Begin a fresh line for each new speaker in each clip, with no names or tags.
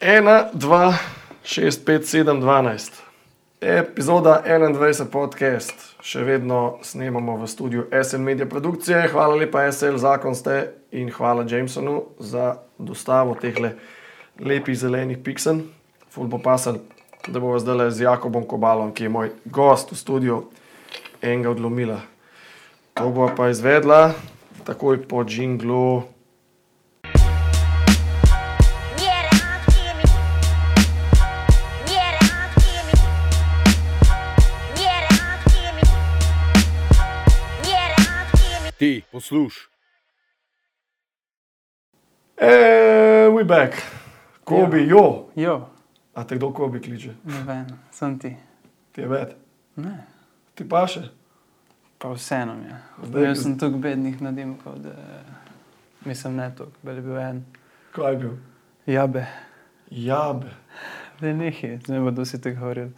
1, 2, 6, 5, 7, 12. Epizoda 21 podcast. Še vedno snemamo v studiu SL Media Produkcije. Hvala lepa SL, zakon ste in hvala Jamesonu za dostavo teh lepih zelenih piksen. Ful bo pasal, da bomo zdaj z Jakobom Kobalom, ki je moj gost v studiu, enega odlomila. To bo pa izvedla takoj po jinglu.
Ti, posluš.
Eee, we back. Kobi, jo.
Jo,
A te kdo Kobi kliče?
ne vem, sem ti.
Ti je ved.
Ne,
Ti pa še?
pa vseeno mi je.
Zdaj,
Jaz
ko-
sem tako bednih nadimkov, da mislim ne toliko, bel je bil en.
Kaj je bil?
Jabe,
Jabe.
da nehi, ne bodo vsi tako govorili.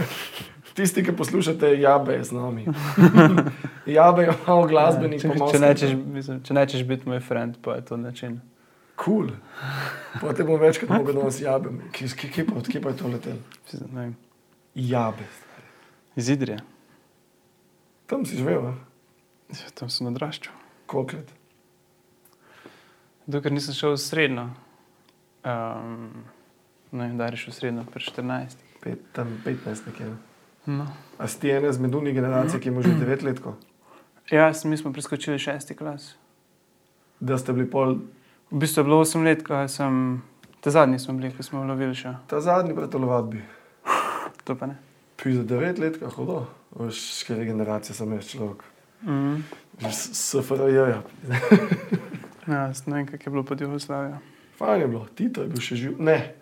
Tisti, ki poslušate, jabe je z nami. jabe je malo glasbenih
če, če,
pomorskih.
nečeš, mislim, če nečeš biti moj friend, pa je to način.
Kul. Cool. Pa te bom večkrat mogel danes jabem. Kje, kje, kje, pa, kje pa je to letel?
Ne.
Jabe.
Iz Idrije,
Tam si živel, a?
Ja, tam sem odraščal.
koliko let?
Dokler nisem šel v srednjo, um, ne vem, da reš v srednjo, pri 14.
Pet, tam 15 nekje. ne?
No.
A si ene izmed unih generacij, ki ima že 9 let,
Ja, mi smo preskočili šesti klas.
da ste bili pol,
V bistvu je bilo 8 let, ko sem, te zadnji smo bili, ko smo lovili še.
ta zadnji pred telovadbi.
To pa ne.
Pi za 9 let, kako hudo. Veš, kje generacije sem jaz človek.
Mm.
SFRJ. -ja.
Ne vem, kako je bilo pod Jugoslavijo.
Fajn je bilo, Tito je bil še živ. Ne,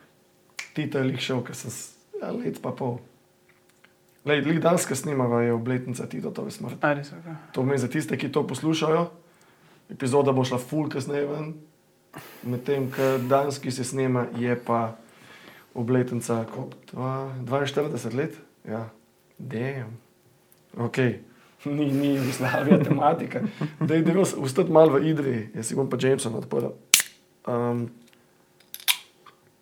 Tito je lik šel, ker sem ja, let pa pol. Lej, lik danes, ki snimava, je obletnica Titotove smrti.
Ali so ga?
To pomeni za tiste, ki to poslušajo. Epizoda bo šla ful kasneje ven. Medtem, ko danes, ki se snema, je pa obletnica? Dva- 42 let. Ja, dejem. Ok, ni, ni Jugoslavija tematika. Da je bilo ustati malo v Idri, jaz si bom pa Jameson odprl. Um,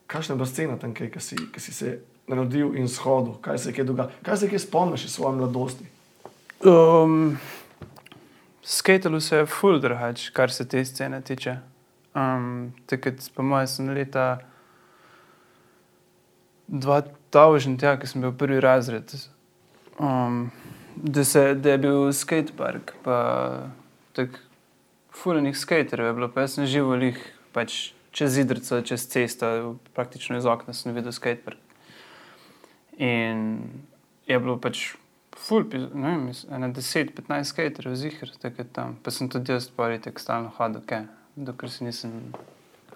kakšna je bila scena tam, kaj, ki si, ki si se rodil in shodil, kaj se je dogajalo, kaj se je spomniš iz svoje mladosti?
Um, Skatelu se je full drugač, kar se te scene tiče. Um, Takrat, po mojem, sem leta 2000, ja, ko sem bil prvi razred. Um, da, se, da je bil skatepark, pa tako fuljenih skaterjev je bilo, pa jaz sem živel jih pač čez idrico, čez cesto, praktično iz okna sem videl skatepark. In je bilo pač ful, ne vem, ene 10-15 skaterjev zihar, tako je tam. Pa sem tudi jaz pori tako stalno hodil, kaj, dokler se nisem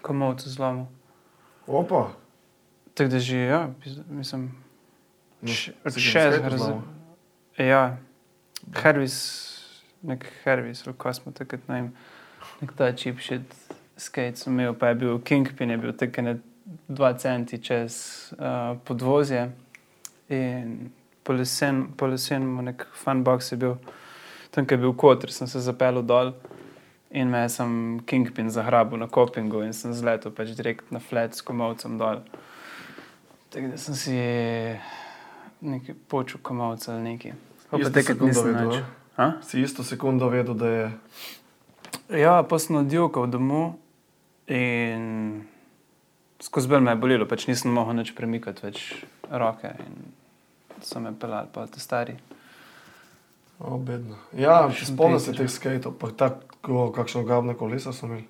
komovcu zlomil.
Opa,
Tako da že, ja, mislim, še- od šest
na zlomil?
Ja, Hervis, nek Hervis, ali ko smo takrat, ne vem, nek ta čip shit skate sem imel, pa je bil Kingpin, je bil tako ne dva centi čez uh, podvozje in po lesen, po lesenemu nek funbox je bil, tam, kjer je bil kotr, sem se zapeljal dol in me je sem Kingpin zagrabil na kopingu in sem zletel pač direkt na flat s komovcem dol. Tako da sem si nekaj počul komovca ali nekaj. Pa takrat nisem
vedel? Si isto sekundo vedel, da je.
Ja, pa sem odjokal domov in skozi bolj me je bolelo, pač nisem mogel več premikati več roke in so me pelali pa te stari.
O, bedno. Ja, spomnim se teh skateov, pa tako, kakšno gabne kolesa so imeli.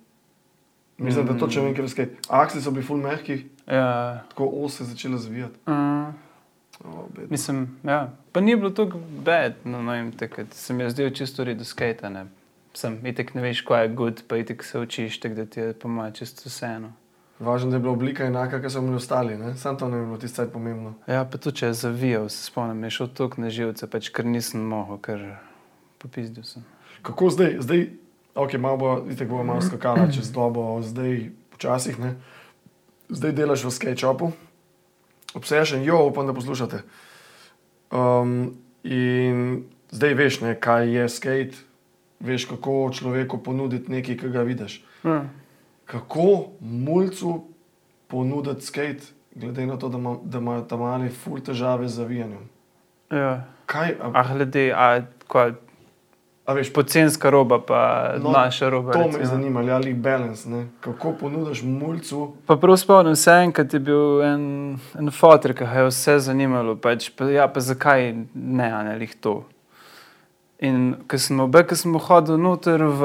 Mislim, da točno vem, kjer je skate. Aksli so bili full mehki,
Ja,
tako ose začele zvijati.
uh,
O, bedno.
mislim, ja. Pa ni bilo tako bed, no, no vem, takrat se mi je zdelo čisto redo skate, ne. Sem, itek ne veš, kaj je good, pa itek se učiš, tako da ti je po mojem čisto vseeno.
Važno, da je bila oblika enaka, kot so bili ostali, ne? Sam to ne bi bilo tisto pomembno.
Ja, pa tudi če je zavijal, se spomnim, je šel tok na živce, pač ker nisem mogel, ker popizdil sem.
Kako zdaj, zdaj, ok, malo bo, itek bo malo skakala čez dobo, zdaj počasih, ne? Zdaj delaš v skate shopu, obsežen, jo, upam, da poslušate. Um, in zdaj veš, ne, kaj je skate, veš, kako človeku ponuditi nekaj, ki ga vidiš.
Ja.
Kako mulcu ponuditi skate, glede na to, da, ima, da imajo tam mali ful težave z zavijanjem.
Ja.
Kaj, a,
A glede, a kva,
a veš,
pocenska roba, pa
No,
naša roba.
to me
recimo.
zanimalo, ali balance, ne? kako ponudiš mulcu.
Pa prav spomnim se, enkrat je bil en, en fotor, ki ga je vse zanimalo. Pač, pa, ja, pa zakaj ne, ne lih to. In ko sem obe, ko sem hodil noter v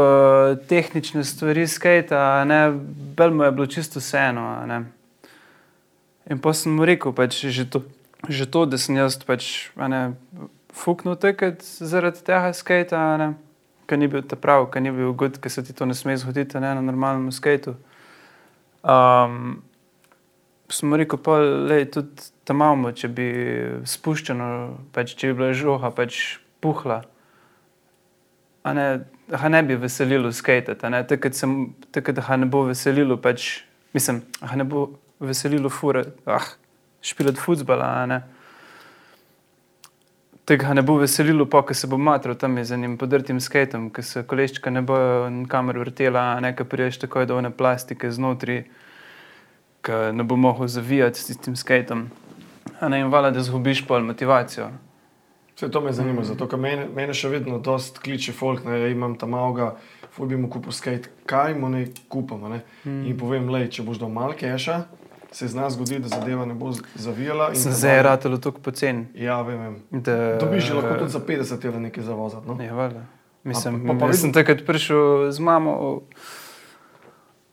tehnične stvari, skate, ne, bel mu je bilo čisto vseeno. ne. In pa sem mu rekel, pač, že, to, že to, da sem jaz pač, ne, fuknil tekati zaradi tega skate, ker ni bil ta prav, ker ni bil god, ker se ti to ne sme zgoditi ne, na normalnem skateu. Um, sem mu rekel, pa le tudi tam imamo, če bi spuščeno, pač, če bi bila žoha pač puhla. Ne, ga ne bi veselilo ne, takrat, sem, takrat ga ne bo veselilo, pač, mislim, ga ne bo veselilo fure, ah, špilati futbola, ne. Tega ne bo veselilo, pa ko se bo matral tam z enim podrtim skatom, ko se koleščka ne bojo nikamor vrtela, ne, ko priješ takoj do one plastike znotraj, ki ne bo mogel zavijati s tistim skatom. A ne, in vala, da zgubiš pol motivacijo.
Vse to me zanima, zato ker mene, mene še vedno dost kliče folk, ne, ja, imam tam avga, ful bi mu kupil skate, kaj mu ne kupamo. Ne? Mm. In povem, le, če boš dal malo keša, se z nas zgodi, da zadeva ne bo zavijala.
Sem
da
zdaj
bo-
ratelo tako pocen.
Ja, vem, vem.
Da,
Dobiš že lahko tudi za 50 evrov nekaj zavozati. No?
Ja, valjda. Mislim,
pa- pa
pa, pa
vidim-
sem takrat prišel z mamo.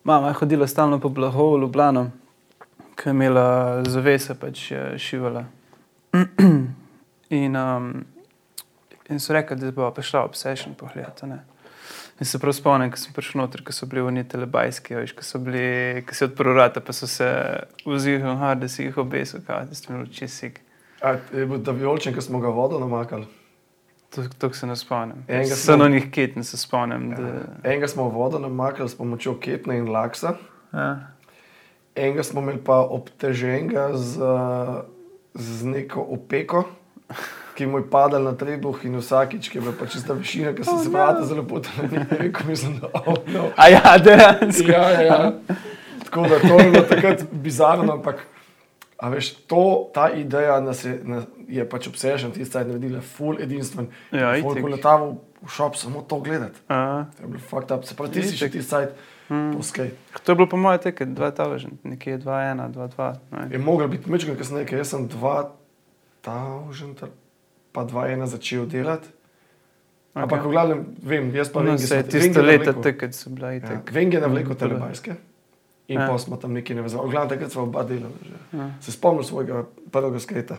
Mama je hodila stalno po blagu v Ljubljano, ki je imela zavese, pač je šivala. In, um, in so rekli, da bo prišla obsession ne. In se prav spomnim, ko sem prišel noter, ko so bili oni telebajski, veš, ko so bili, ko si odprl vrata, pa so se vzihali, da si jih obesil, kaj ti smo čisik.
A, je bil ta vijolčen, ki smo ga vodo namakali.
To, to se ne spomnim.
Enega smo-
na njih keten, se spomnim. Da,
Enega smo vodo namakali s pomočjo ketne in laksa,
ja.
enega smo imeli pa obteženega z, z neko opeko, ki mu je padal na trebuh in vsakič, ki je bila pa čista višina, ki so se vrata zelo potala, ni rekel, mislim, da oh, no.
A ja, dejansko.
ja, ja, ja. Tako da to je bilo takrat bizarno, ampak a veš, to, ta ideja nas je, nas je pač obsežen, ti zdaj naredila full edinstven.
Ja,
Folk
itak.
uletaval v šop samo to gledati.
A,
To je bilo fucked up. Se pravi, ti si še
Itak.
ti zdaj
mm. To je bilo po mojem teke 2000, nekje 2-1, 2-2. ne.
Je mogel biti mečkaj kasneje, ker jaz sem 2000 pa 2-1 začel delati. Okay. Ampak v glavnem, vem, jaz pa
No,
vem,
se je
da
tiste leta takrat so bila
Ja,
itek.
vem, da je navleko telebajske. In
Ja.
ja. pa smo tam nekaj navezali. V glavnem, takrat smo oba delali. Že.
Ja.
Se spomnim svojega prvega skate.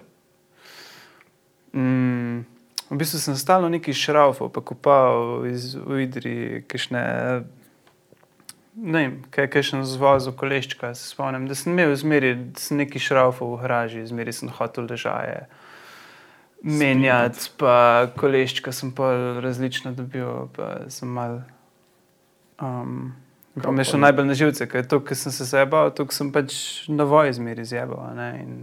Mm, v bistvu sem stalno neki šraufov, pa kopal iz v Idri, kišne, ne vem, kaj je še zvozil koleščka, se spomnim, da sem imel zmeri, neki šraufov v garaži, zmeri sem hotel ležaje. Menjati, pa koleščka sem pa različno dobil, pa sem mal. Um, pa mi je šlo najbolj na živce, ker to, ker sem se zebal, to sem pač na voj zmeri zebal. ne, In,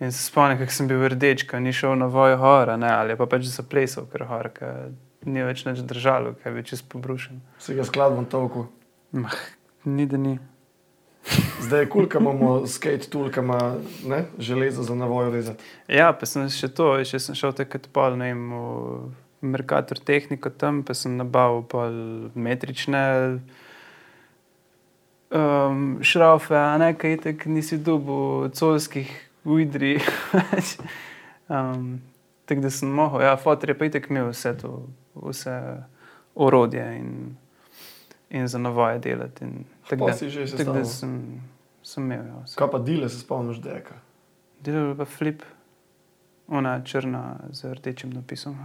in se spomnim, kako sem bil rdeč, ko ni šel na voj hora, ne, ali pa pač zaplesal, ker hor, ker ni več držalo, ker je bil čist pobrušen.
Se ga skladvam toliko.
Mah, ni da ni.
Zdaj je kul, cool, imamo skate tool, ki ima ne, železo za navojo rezati.
Ja, pa sem še to, še sem šel takrat pol, ne vem, v Merkator tehniko tam, pa sem nabavil pol metrične um, šraufe, a ne, kaj tak nisi dubu colskih v Idri. um, tako da sem mogel, ja, fotor je pa itek imel vse to, vse orodje in, in za navoje delati. Tako da,
si že
tako da sem, sem imel, ja. vse.
Kaj pa dile, se spomniš deka.
Delal je pa flip, ona črna z rdečim napisom.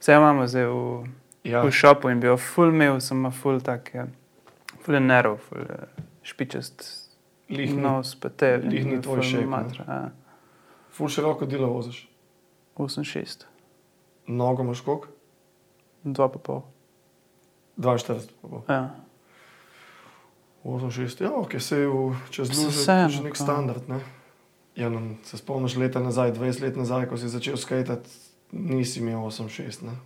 Vse imamo zdaj v,
Ja,
v šopu in bil full mail, sem ima full tak, ja, full je nerov, full je špičast.
lih ni.
nos, pa te,
lih ni tvoj shape, ne?
matra. Ja.
Ful široko delo voziš.
8-6,
Nogo imaš koliko?
2,5.
42. pa bo.
Ja.
86, ja, ok, se je čez
vseeno,
že nek standard, ne? Ja, no, se spomniš leta nazaj, 20 let nazaj, ko si začel skajtati, nisi imel 8-6, ne?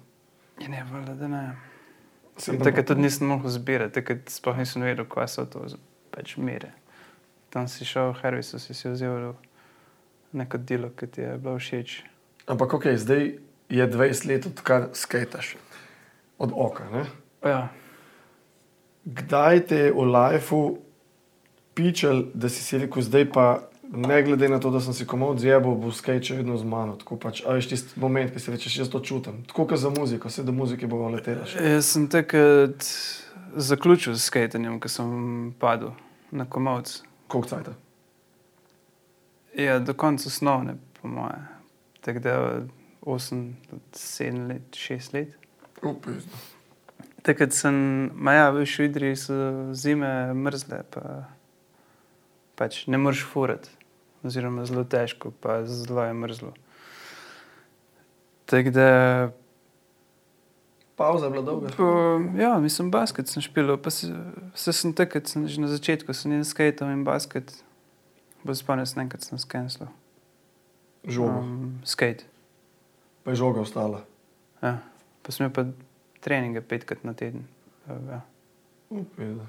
Ja, ne, valjda, da ne. Takrat tudi nisem mogel zbirati, takrat sploh nisem vedel, kaj so to pač mere. tam si šel v Harvisu, si si vzel neko delo, ki ti je bilo všeč.
Ampak ok, zdaj je 20 let, odkar skajtaš. Od oka. Ne?
Ja.
Kdaj te je v lifeu pičel, da si si rekel, zdaj pa ne glede na to, da sem si komod zjebal, bo skate še vedno z mano. Tako pač, a veš tisti moment, ki si rečeš, jaz to čutim. Tako kot za muziko, vse do muzike bo letela še.
Jaz sem takrat zaključil s skatenjem, ko sem padel na komovc.
Koliko cajt?
Ja, do konca osnovne, po moje. Tako da 8, 7 let, 6 let.
Upizno.
Takrat sem, ma ja, veš, v Idriji so zime mrzle, pa pač ne moreš furati, oziroma zelo težko, pa zelo je mrzlo. Tako da,
Pauza je bila dolga.
po, ja, mislim, basket sem špil, pa se, se sem takrat, sem že na začetku, sem in skatal in basket, bo spomnil sem enkrat sem skenslal.
Žoga.
Um, skate,
Pa je žoga ostala.
ja. Pa sem imel pa treninge petkrat na teden. Ja.
Upizno.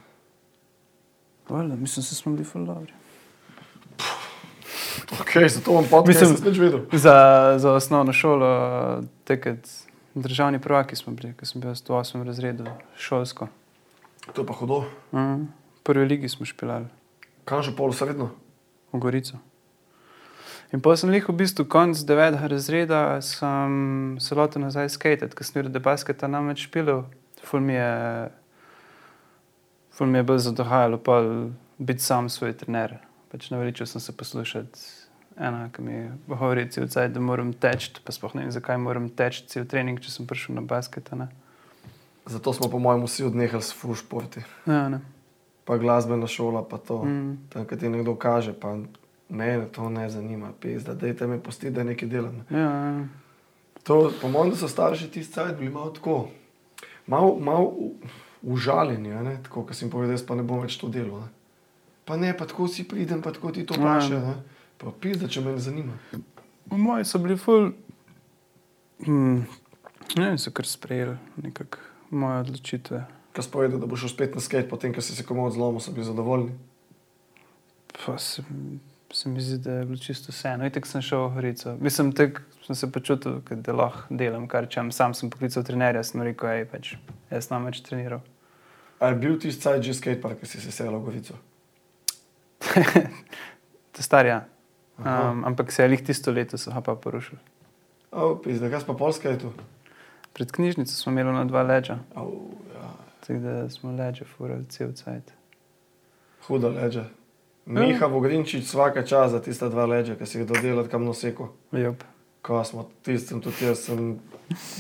Valjda, mislim, da smo bili ful dobri.
Ok, zato vam podcast
Mislim-
nisem nič videl.
Za, za osnovno šolo, takrat državni prvaki smo bili, ko sem bil v 8. razredu šolsko.
To je pa hudo.
Mm. V prvi ligi smo špilali
Kam že pol srednjo?
v Gorico. In pa sem jih v bistvu konc 9. razreda, sem se lotil nazaj skatet, ker sem da basketa nam več špilal. Ful mi je, ful mi je bolj zadohajalo pa biti sam svoj trener. Pač naveličal sem se poslušati ena, ki mi govori cel cajt, da moram teči, pa sploh ne vem, zakaj moram teči cel trening, če sem prišel na basket. a ne.
Zato smo po mojem vsi odnehali s full športi.
Ja, ne.
Pa glasbena šola, pa to.
Mm.
Tam, kad ti nekdo kaže, pa mene to ne zanima, pizda, dajte me pusti, da nekaj delam.
Ja, ja.
To, po mojem, da so starši tisti cajt bili malo tako, malo, malo u- užaljeni, ne, tako, ker sem povedal, jaz pa ne bom več to delal. Ne. Pa ne, pa tako si pridem, pa tako ti to
Ja.
paše, ne. Pa pizda, če me ne zanima.
Moji so bili ful. Mm, ne vem, so kar sprejeli nekako moje odločitve.
Ko si povedal, da boš šel spet na skate, potem, ko si se komu odzlomil, so bili zadovoljni.
Pa se, se mi zdi, da je bilo čisto vseeno. Itek sem šel v Horico. Mislim, tako sem se počutil, da lahko delam, kar čem. Sam sem poklical trenerja, sem rekel, hej, pač, jaz sem več treniral.
A je bil tisti cajt že skatepark, ki si se selil v Gorico?
To je star, ja.
Aha.
Um, ampak se je lih tisto leto, so ga pa porušili.
O, pizda, kaj pa polska je tu?
Pred knjižnico smo imeli na dva leđa,
Au, ja.
tako da smo leđa furali cel cajt.
Huda leđa. Miha Vogrinčič, vsaka čas za tista dva leđa, ki si jih dodelal kam noseko. Ko smo tistem, tudi jaz sem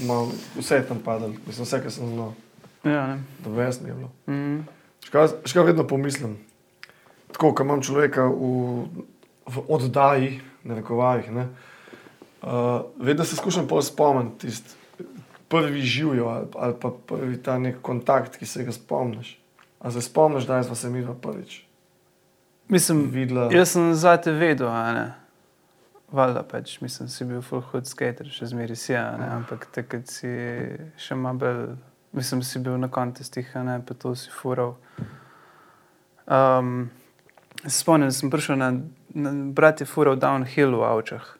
mal, vse tam padal, mislim, vse, kar sem znal,
Ja, ne.
da ves mi je bilo.
Mm.
Škoda, škoda vedno pomislim, tako, ko imam človeka v, v oddaji, ne rekovajih, ne, uh, vedno se skušam pol spomniti tisti prvi živijo ali, ali pa prvi ta nek kontakt, ki se ga spomniš. A se spomniš, da smo se mi dva prvič
Mislim,
videla?
Jaz sem za te vedel, a ne. Valjda pač, mislim, si bil full hud skater, še zmeraj si, a ne. Ampak takrat si še malo bolj, mislim, si bil na kontestih, a ne, pa to si fural. Um, spomnim, da sem prišel na, na brat je fural downhill v avčah.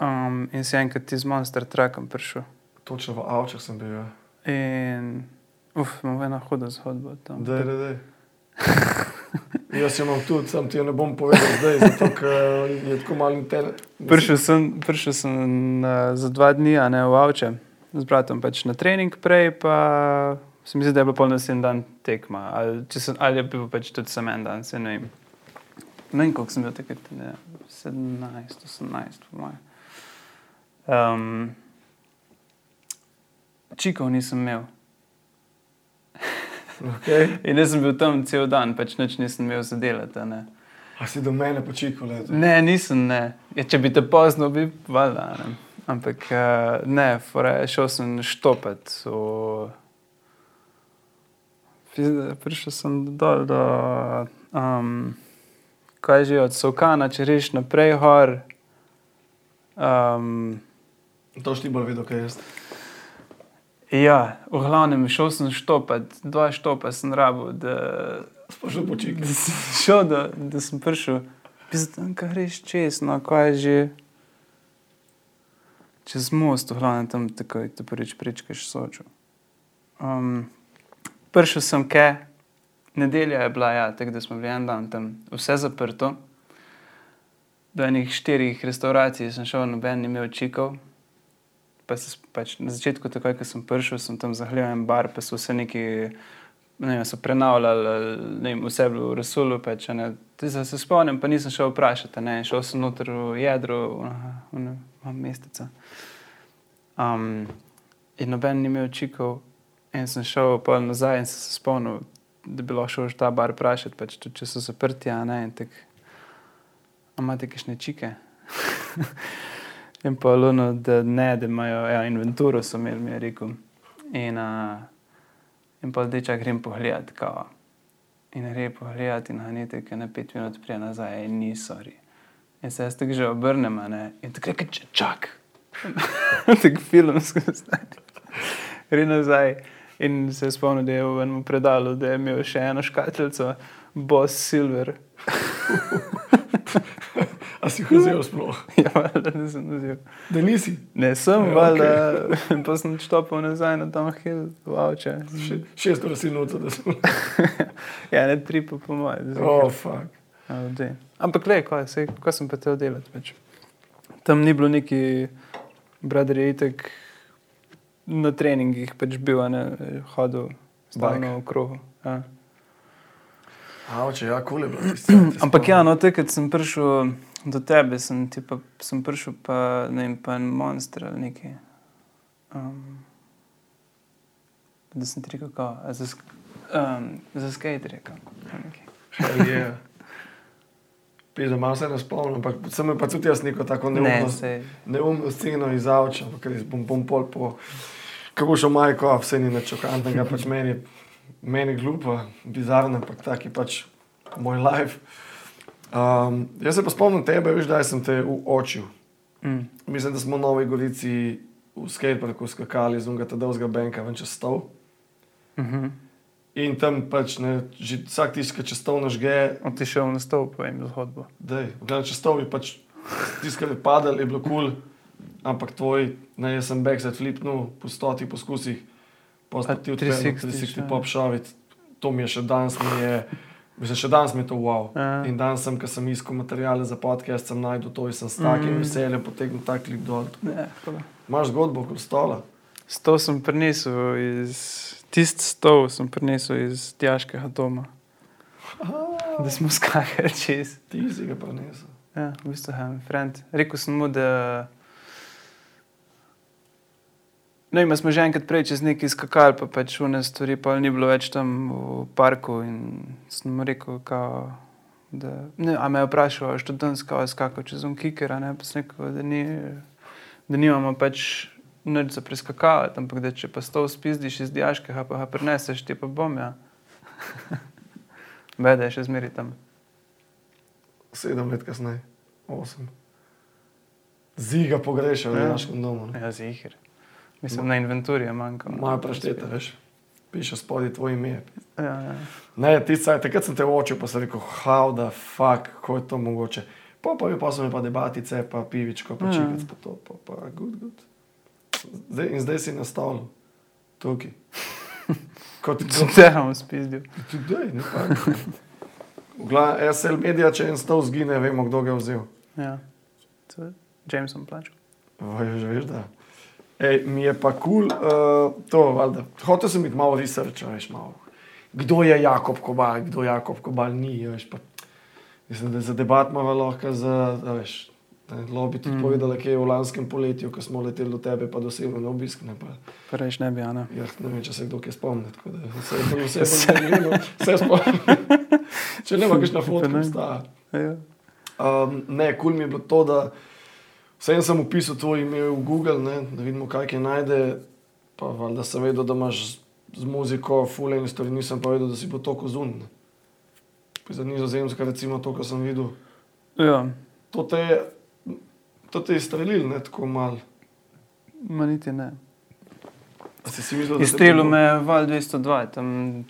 Um, in si enkrat ti z Monster Truckom prišel.
Točno v avčah sem bil. Ja.
In, uf, imam eno hudo zgodbo tam.
Daj, daj, daj. Jaz jo imam tudi, sam ti jo ne bom povedal zdaj, zato je tako malo internet.
Prišel sem, prišel sem na, za dva dni, a ne v Avče, z bratom pač na trening, prej pa se mi zdi, da je bil polno en dan tekma. Ali, sem, ali je bil pač tudi sem en dan, se ne vem. Ne vem, koliko sem bil takrat, ne, 17, 18, po moje. Um, čikov nisem imel.
Okay.
In jaz sem bil tam cel dan, pač nič nisem imel za delati. a
si do mene počikal.
Ne, nisem. Ne. Ja, če bi te pozno, bi valjda. Ne. Ampak uh, ne, fore, šel sem štopat. V... Prišel sem dol do, um, kaj že od Sokana, če reš naprej gor. Um,
To šti bolj vedel, kaj jaz.
Ja, v glavnem šel sem štopat, dva štopa sem rabo, da
Sprašujem po čiki.
da sem šel, da, da sem prišel, pizdan, kaj greš čez, no, kaj je že. Čez most, v glavnem tam takoj, te prvič prečkaš sočo. Um, prišel sem ke, nedelja je bila, ja, tako da smo bili en dan tam, vse zaprto. Do enih štirih restauracij sem šel, noben ni imel čikov. Pa se, pač na začetku, takoj, ko sem prišel, sem tam zahljal en bar, pa so vse neki, ne vem, so prenavljali, ne vem, vse bilo v Rasulu, pač, ne. Se, se spomnim, pa nisem šel vprašati, ne, šel sem noter v jedro, v mesteca. Um, in noben ni imel čikov, in sem šel pa nazaj in sem se spomnil, da bi lahko šel v ta bar vprašati, pač, tudi če so zaprti, a ne, in tako, imate kakšne čike? in pa luno, da ne, da imajo, ja, inventuro so imeli, mi je rekel. In, uh, in pa dečak grem pogledat, kao. In gre pogledat in hanete, ki na pet minut prije nazaj, in ni sorry. In se jaz tako že obrnem, ne, in tako reče, "Č- čak. tako filmsko stane. Gre nazaj in se je spomnil, da je v enem predalu, da je imel še eno škatlico, Boss Silver.
A si jih vzel sploh?
ja, valjda nisem vzel.
Da nisi.
Ne, sem,
Ja,
valjda, pa sem štopil nazaj na tam hill, vauče.
Še, šest ur si noter, da smo.
ja, ne tri pa po mojem.
Oh, fuck.
Ampak le, kaj, sej, kaj sem pa te oddelati več. Tam ni bilo neki, brother je itek na treningih pač bil, a ne, hodil stalno v krogu. Ja.
Avče, ja, kul je bilo.
Ampak ja, no, takrat sem prišel do tebe, sem, ti pa, sem prišel pa, ne vem, pa en monster ali nekaj. Um, da sem ti rekel, kao, a za, um, za skate rekel.
yeah. Pizda, malo se ne spomnim, ampak sem pa tudi jaz neko tako
Ne,
neumno,
se,
neumno sceno iz avča, ker bom, bom pol po, kako šel majko, vse ni nič okantnega, pač meni, meni glupo, bizarno, ampak taki pač moj life. Um, jaz se pa spomnim tebe, veš, da sem te učil.
mm,
Mislim, da smo v Novi Gorici v skateparku skakali z unga tedovskega benka ven čez stol.
uh -huh.
In tam pač ne, že vsak tisti, ki čez stol nažge,
On ti šel na stol, povem zgodbo.
da je, gledaj, čez stol je pač ki je padal, je bilo kul, cool, ampak tvoj, ne, jaz sem backside flipnul po stotih poskusih, pa ti
360
odprl 360
še.
pop šavit, to mi je še danes, mi je, mislim, še danes mi je to wow.
Ja.
In danes sem, ko sem iskal materijale za podcast, sem najdel to in sem s takim
Mm.
veseljem potegnil tak klik dol.
Ne, hvala.
Imaš zgodbo okoli stola?
Stol sem prinesel iz, tisti stol sem prinesel iz Tjaškega doma, da smo skakali čez.
Ti si ga prenesel.
Ja, v bistvu je friend. Rekel sem mu, da. No, in smo že enkrat prej čez neki skakali, pa pač v ne stvari, pa ni bilo več tam v parku. In sem mu rekel, kao, da. Ne, a me je vprašal, a študentska je skakal čez un kiker, a ne pa sem rekel, da, ni, da nimamo pač nič za preskakavati, ampak da če pa stol spizdiš iz diaškega, pa ga prineseš, ti pa bom, ja. Beda je še zmeri tam.
Sedem let kasneje, osem. Ziga pogrešal v
Ja.
našem domu. ne.
Ja, zihir. Mislim, na inventurju je manjkalo.
Moja prešteta, veš. Piše spodaj tvoje ime.
Ja, ja.
Ne, ti saj, takrat sem te očil, pa sem rekel, how the fuck, kako je to mogoče. Pa pa so mi pa debatice, pa pivičko, pa
Ja.
čikac, pa to, pa, pa good, good. Zdaj, in zdaj si na stolu, tukaj. Kot
Sem te vam spizdil.
Tudi, ne pa. V glavnem, SL Media, če en stol zgine, vemo, kdo ga je vzel.
Ja. To je Jameson plačal.
Vaj, že veš, da. Ej, mi je pa kul, cool, uh, to, valjda. Hotel sem biti malo research, veš, malo. Kdo je Jakob Kobal, kdo Jakob Kobal ni, veš, pa. Mislim, da za debat ima lahko za, veš, da je lobby tudi
Mm.
povedala, kaj je v lanskem poletju, ko smo leteli do tebe, pa dosegli na obisk, ne pa.
Prejš ne bi, Ana.
Ja, ne vem, če se kdo kaj spomni, tako da vse je bilo, vse bilo, vse spomnim. če ne, kakšna fotka obstaja.
Ja.
Um, ne, kul cool mi je bilo to, da vsem sem upisal tvoje ime v Google, ne, da vidimo, kaj je najde. Pa valjda sem vedel, da imaš z, muziko fulejne stvari, nisem pa vedel, da si bo tako zunaj. Za nizozemsko, recimo, to, kar sem videl.
ja.
To te je, to te je strelil, ne tako mal.
Ma niti ne.
A si si mislil,
Izstrelil me je val 202, tam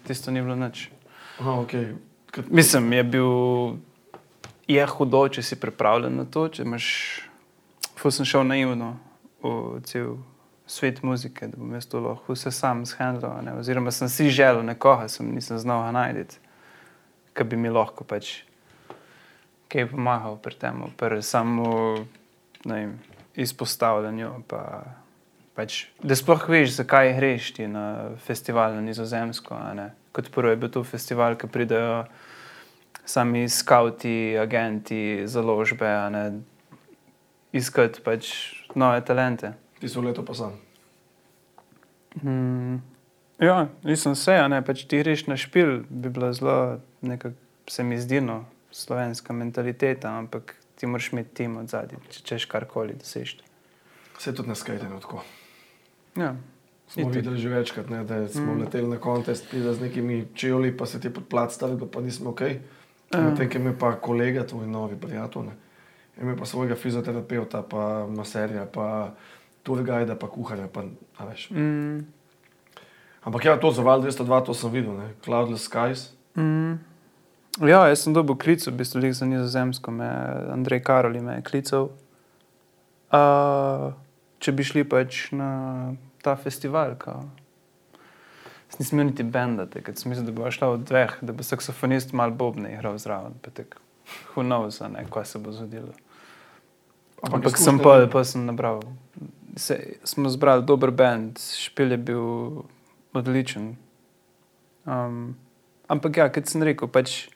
tisto ni bilo nič.
Aha, ok. Kot-
Mislim, je bil, je hudo, če si pripravljen na to. Če imaš, ful sem šel naivno v cel svet muzike, da bom jaz to lahko vse sam shendlal. ne. Oziroma sem si želel nekoga, sem nisem znal ga najti, ki bi mi lahko pač kaj pomagal pri tem, pri samo vem, izpostavljanju. Pa, pač, da sploh veš, zakaj greš ti na festival na Nizozemsko. Kot prvo je bil to festival, ki pridejo sami skavti, agenti, založbe, ne, iskati pač nove talente.
Ti so leto pa sam.
Mm, ja, nisem se, a ne, pač ti greš na špil, bi bila zelo, nekako se mi zdi, no, slovenska mentaliteta, ampak ti moraš imeti tim od zadaj, če češ karkoli dosežeš.
Vse tudi na skajtenju tako.
Ja.
Smo
Itak.
videli že večkrat, ne, da smo mm. leteli na kontest, pride z nekimi čevlji, pa se ti pod plat stavili, pa nismo ok. Medtem, ki me pa kolega, tvoj novi prijatelj, ima pa svojega fizioterapeuta, pa maserja, pa turgajda, pa kuharja, pa, veš.
Mm,
Ampak ja, to za Val 202, to sem videl, ne, Cloudless Skies.
mm. Ja, jaz sem dobil klic, v bistvu za nizozemsko, me Andrej Karoli me je klical. Uh, če bi šli pač na ta festival. Kao. Jaz nisem imel niti benda, ker sem mislil, da bo šla od dveh, da bo saksofonist mal bobne igral zraven. Pa tek, who knows, ne, kaj se bo zgodilo. Ampak sem
izkušnje-
pa, pa sem nabral. Se, smo zbrali dober bend, špil je bil odličen. Um, ampak ja, kot sem rekel, pač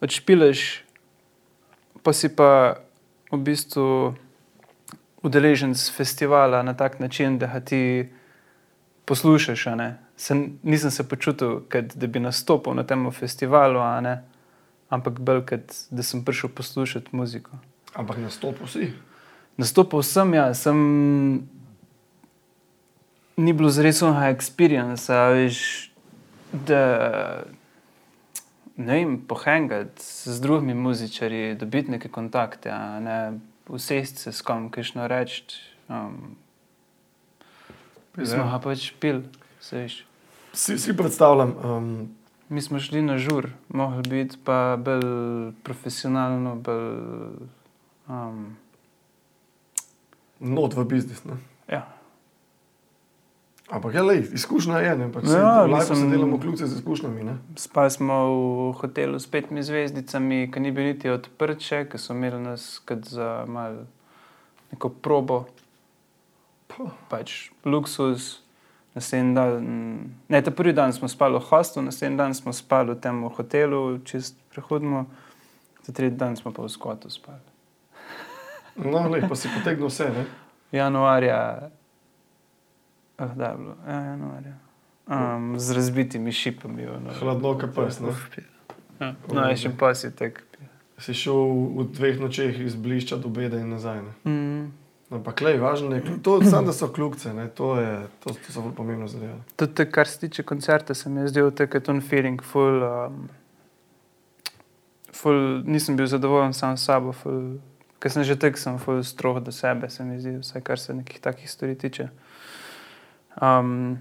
odšpileš, pa si pa v bistvu udeležen z festivala na tak način, da ti poslušaš. Se, nisem se počutil, kot da bi nastopil na tem festivalu, ne, ampak bolj, kot da sem prišel poslušati muziko.
Ampak nastopil si.
Nastopil sem, ja, sem. Ni bilo zres onega experience, veš, da ne vem, pohangati z drugimi muzičarji, dobiti neke kontakte, a ne usesti se s kom, kišno reči. Um, smo ga pač pil, se veš.
Si, si predstavljam, um,
Mi smo šli na žur, mogli biti pa bolj profesionalno, bolj. Um,
not v biznis. Ne?
ja.
Ampak je le, izkušnja je, ne, pač
ja,
lahko se delamo kljuce z izkušnjami, ne.
Spali smo v hotelu s petimi zvezdicami, ki ni bil niti odprt, ki so imeli nas za malo neko probo,
Puh.
pač luksus. Naslednji dan, ne, ta prvi dan smo spali v hostelu, naslednji dan smo spali v tem hotelu, čist prehodno, ta tretji dan smo pa v skotu spali.
No, le, pa si potegnil vse, ne.
Januarja, ah, da je bilo, ja, januarja. Um, z razbitimi šipami. ono.
Hladno kot pes, ne.
Ja. No, je še pa si tek.
Si šel v dveh nočeh iz blišča do beda in nazaj, ne.
Mm.
Ampak le, važno je, to, sam, da so kljukce, ne, to, je, to, to so bolj pomembno zadeve.
Tudi, kar se tiče koncerta, se mi je zdel tako ton feeling, full, um, full, nisem bil zadovoljen sam s sabo, ker sem že tek, sem full strog do sebe, se mi zdi, vsaj kar se nekih takih stvari tiče. Um,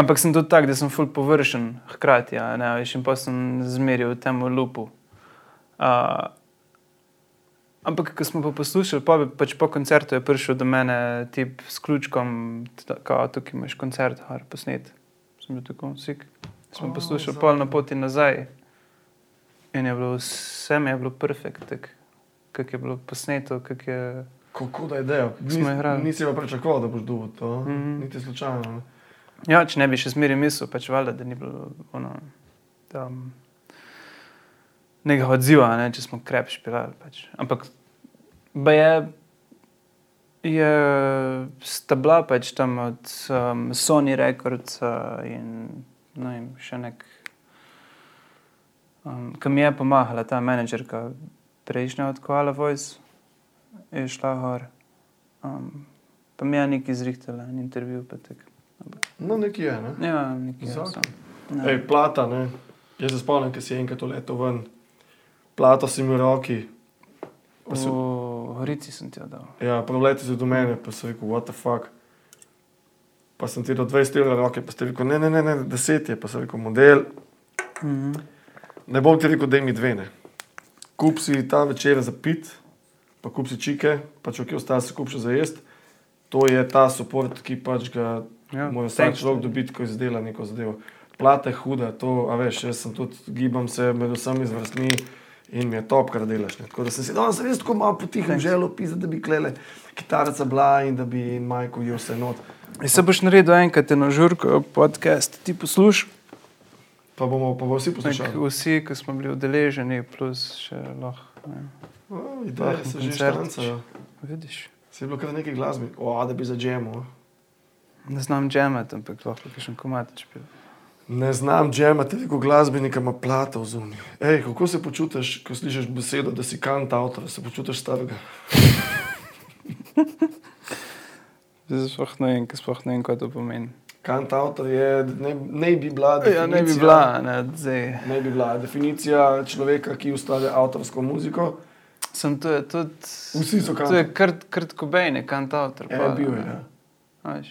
ampak sem tudi tak, da sem full površen, hkrati, ja, ne, in pa sem zmeril v tem lupu. Uh, Ampak, ko smo pa poslušali, pa, pač po koncertu je prišel do mene tip s ključkom, kao tukaj imaš koncert, har posnet. Sem bil tako sik. Smo oh, poslušali pol na poti nazaj. In je bilo vse je bilo perfekt, tak, kak je bilo posneto, kak je.
Kako da je ideja?
Smo igrali.
Nisi pa pričakoval, da boš dobil to, mm. -hmm. niti slučajno. Ne?
Ja, če ne bi še zmeraj mislil, pač valjda, da ni bilo ono, tam, nekega odziva, ne, če smo krep špilali. Pač. Ampak je, je sta bila pač tam od um, Sony Records uh, in ne vem, še nek. Um, Ki mi je pomagala ta menedžerka, prejšnja od Koala Voice, je šla gor. Um, pa mi je nekaj izrihtala, en intervju. Tak.
No, nekje je, ne.
Ja,
Zakon.
sem.
Ej, plata, ne. Jaz se spomnim, ko si enkrat letel ven, plato si mi v roki. Pa si,
V Gorici sem ti jo dal.
ja, proleti si do mene, pa si rekel, what the fuck. Pa sem ti do 20 evrov roke, pa si rekel, ne, ne, ne, ne, 10 je, pa si rekel, model.
Mhm.
Ne bom ti rekel, da mi dve ne. Kup si ta večer za pit, pa kup si čike, pa če kje ostane, si kup še za jesti. To je ta support, ki pač ga
Ja,
mora vsak človek dobiti, ko izdela neko zadevo. Plata je huda, to, a veš, jaz sem tudi, gibam se med vsemi zvrstmi in mi je top, kar delaš. Ne. Tako da sem si danes res tako malo potihem
Thanks.
želel pisati, da bi klele kitarica bila in da bi in Majko je vse not.
In se boš naredil enkrat eno žurko, podcast, ti poslušaj.
Pa bomo pa vsi
Nek,
poslušali.
vsi, ki smo bili udeleženi, plus še lahko.
Ideje se že
koncert.
štancajo.
Vidiš.
Se je bilo kar nekaj glasbi, o, da bi za džemo.
Ne znam džemati, ampak lahko še komatič pil.
Ne znam džemati, veliko glasbenika ima plata v zunji. Ej, kako se počutiš, ko slišiš besedo, da si kant avtor, se počutiš starega?
Zdaj sploh ne vem, sploh ne vem, kaj to pomeni.
Kant avtor je, ne, ne bi bila definicija.
Ja, ne bi bila, ne, zdaj.
Ne bi bila definicija človeka, ki ustvarja avtorsko muziko.
Sem to je tudi.
Vsi so
To je
kant.
krt, krt Cobain, je kantautor.
Je bil je. Ja.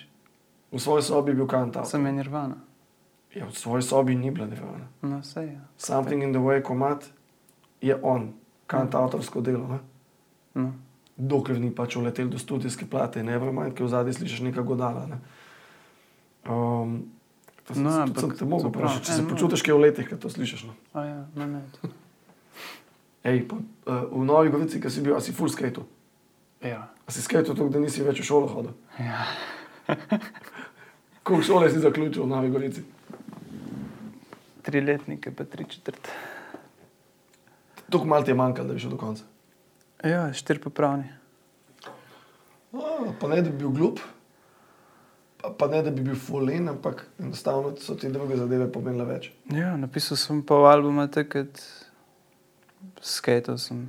V svoji sobi je bil kant avtor.
sem je nirvana.
Ja, v svoji sobi ni bila nirvana.
No, vse je.
Something in the way komat je on, kant avtorsko delo. Ne?
No.
dokler ni pač uletel do studijske plate, ne vem, ki v zadnji slišiš nekaj godala. Ne. Um, to sem,
No,
no,
ampak
sem te mogel
to
vprašati, če
ja,
se
no.
počutiš kaj v letih, ko to slišiš. No.
A ja, no, ne.
Ej, pa, uh, v Novi Gorici, ki si bil, a si full skate.
Ja.
A si skate tako, da nisi več v šolo hodil.
ja.
Koliko šole si zaključil v Novi Gorici?
Tri letnike, pa tri četrt.
Tukaj malo ti je manjkalo, da bi šel do konca.
Ja, štiri popravni.
A, pa ne, da bi bil glup, pa, pa ne, da bi bil fulen, ampak enostavno so ti druge zadeve pomenile več.
Ja, napisal sem pol albuma takrat, skatal sem.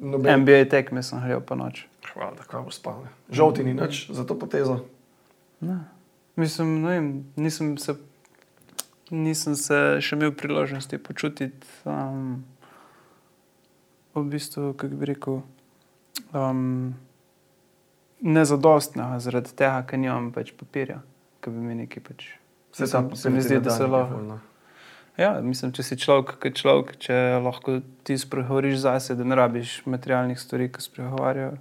Noben,
NBA tekme sem hrel pa noč.
Hvala, da spal. ne. Žal ti ni nič za to potezo.
Ne. Mislim, ne vem, nisem se, nisem se še imel priložnosti počutiti um, v bistvu, kako bi rekel, um, nezadostnega zaradi tega, ker nimam pač papirja, ki bi mi nekaj pač.
Vse
Mislim, se mi zdi, da se lahko. Ja, mislim, če si človek, kot človek, če lahko ti spregovoriš zase, da ne rabiš materialnih stvari, ki spregovarjajo.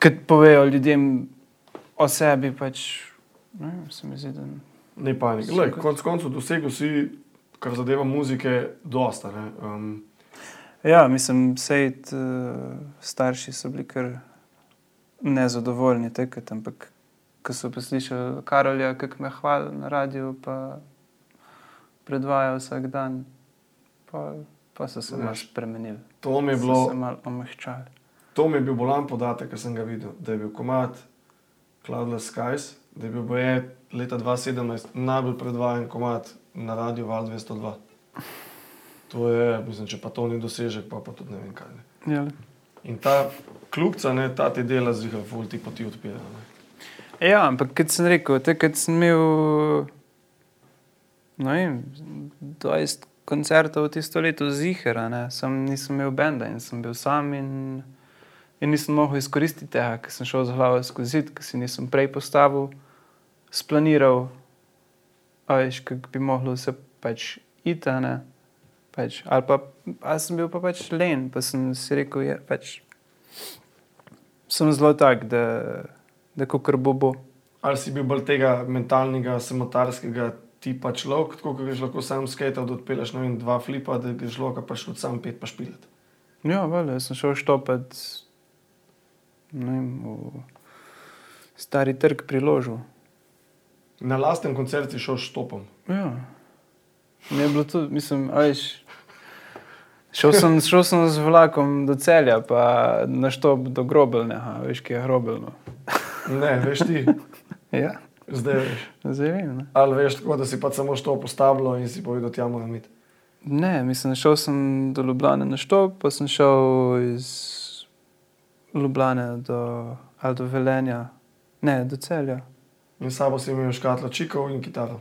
Kaj povejo ljudem o sebi, pač, ne, se mi zdi, da
Ne panik. Lej, konc koncev dosegel si, kar zadeva muzike, dosta. Ne? Um,
Ja, mislim, sejt, uh, starši so bili kar nezadovoljni takrat, ampak ko so poslušali Karolja, kako me hvali na radiju, pa predvaja vsak dan, pa, pa so se malo spremenili.
to, mi je
So
bilo,
se malo omehčali.
to mi je bil bolan podatek, ki sem ga videl, da je bil komat Cloudless Skies, da je bil boje leta 2017 najbolj predvajan komat na radiju Val 202. To je, mislim, če pa to ni dosežek, pa, pa tudi ne vem kaj. Ne.
Ja,
In ta kljubca, ne, ta ti dela zviha, ful ti poti odpira. Ne.
ja ampak kot sem rekel, takrat sem imel no vem, 20 koncertov tisto leto zihera, ne. Sam nisem imel benda in sem bil sam in, in nisem mogel izkoristiti tega, ker sem šel z glavo skozi zid, ker si nisem prej postavil, splaniral, a veš, kako bi moglo vse pač iti, a ne. Pač, ali pa ali sem bil pa pač len, pa sem si rekel, je, pač, sem zelo tak, da, da ko kar bo bo.
Ali si bil bolj tega mentalnega, samotarskega tipa človek, tako kot greš lahko sam skater, da odpeleš vem, dva flipa, da greš lahko pa šel sam pet pa špilet.
Ja, jaz sem šel štopat vem, v stari trg priložil.
Na lasten koncert si šel s štopom.
Ja. Ne bilo to, mislim, a veš. Šel sem, šel sem z vlakom do celja, pa na štop do grobelnega, veš, ki je grobelno.
Ne, veš ti,
Ja,
zdaj veš.
zdaj vem. Ne?
Ali veš tako, da si pa samo štop postavljal in si povedal, tja moram iti.
ne, mislim, šel sem do Ljubljana na štop, pa sem šel iz Ljubljana do, ali do Velenja, ne, do celja.
In s sabo si imel škatlo čikov in kitaro.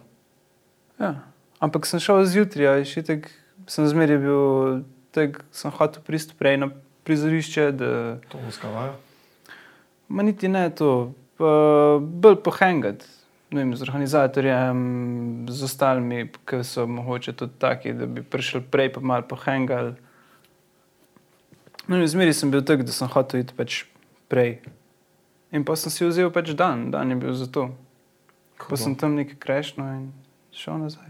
Ja. Ampak sem šel zjutraj, šitek, sem zmeraj bil, tak, sem hotel priti prej na prizorišče, da
To uskavajo.
ma niti ne to, pa bolj pohengati. vem, z organizatorjem, z ostalimi, ki so mogoče tudi taki, da bi prišli prej, pa malo pohengali. No, zmeri sem bil tak, da sem hotel iti pač prej. In pa sem si vzel pač dan, dan je bil za to. Pa sem tam nekaj krešno in šel nazaj.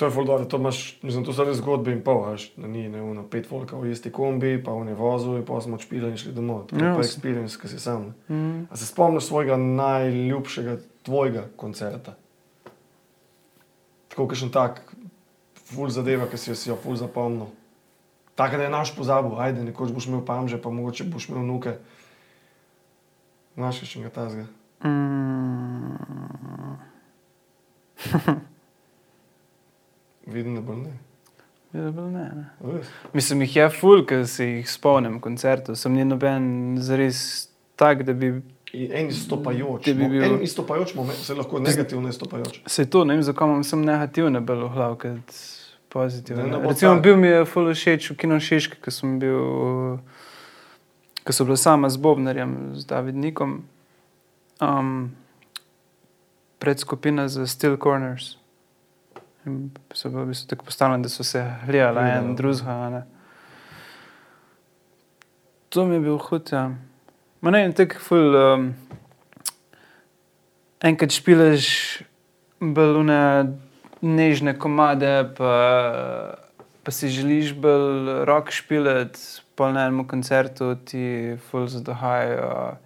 To je fuldo, da to imaš, mislim, to so res zgodbe in pol, veš, ni ne uno pet volka v isti kombi, pa v ne vozu in pa smo odšpili in šli domov. To je
Ja,
pa experience, ki si sam.
Mm.
A se spomniš svojega najljubšega tvojega koncerta? Tako kakšen tak, ful zadeva, ki si jo, si jo ful zapomnil. Tako da je naš pozabil, ajde, nekoč boš imel pamže, pa mogoče boš imel nuke. Znaš še ga tazga.
Mm.
Vidim, da bo ne.
Je da ne, ne.
Res.
Mislim, jih je ful, ki se jih spomnim koncertov. Sem ni noben zares tak, da bi
En izstopajoč,
bi bil-
en izstopajoč moment, se lahko negativno izstopajoč.
se to, ne vem, zakaj imam sem negativne bolj v
Da ne bo
Recimo, bil mi je ful všeč v Kino Šiški, ko sem bil, ko so bila sama z Bobnarjem, z Davidnikom, um, predskupina za Steel Corners. In so bili v bistvu tako postavljeni, da so se gledali
Gledali,
en
ja.
drugega. ne. To mi je bil hud. Ja. Ma ne, tako ful. Um, enkrat špilaš balune, nežne komade, pa, pa si želiš bolj rok špilati, pa na enem koncertu ti ful zadohajajo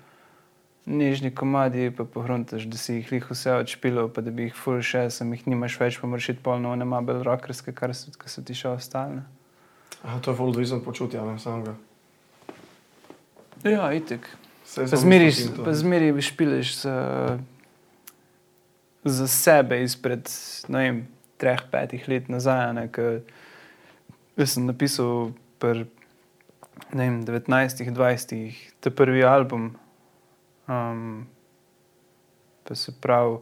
nežni komadi, pa pohruntaš, da si jih lih vse odšpilal, pa da bi jih ful še, sem jih nimaš več, pa moraš iti polno, nema bolj rokerske, kar so, so ti še ostale.
Aha, to je ful odvisen od počutja, ne samega.
Ja, itek. Pa zmeri, pa zmeri špileš za, za sebe izpred ne vem, treh, petih let nazaj. Ne, jaz sem napisal pri ne vem, 19, 20, te prvi album. Um, pa se pravi,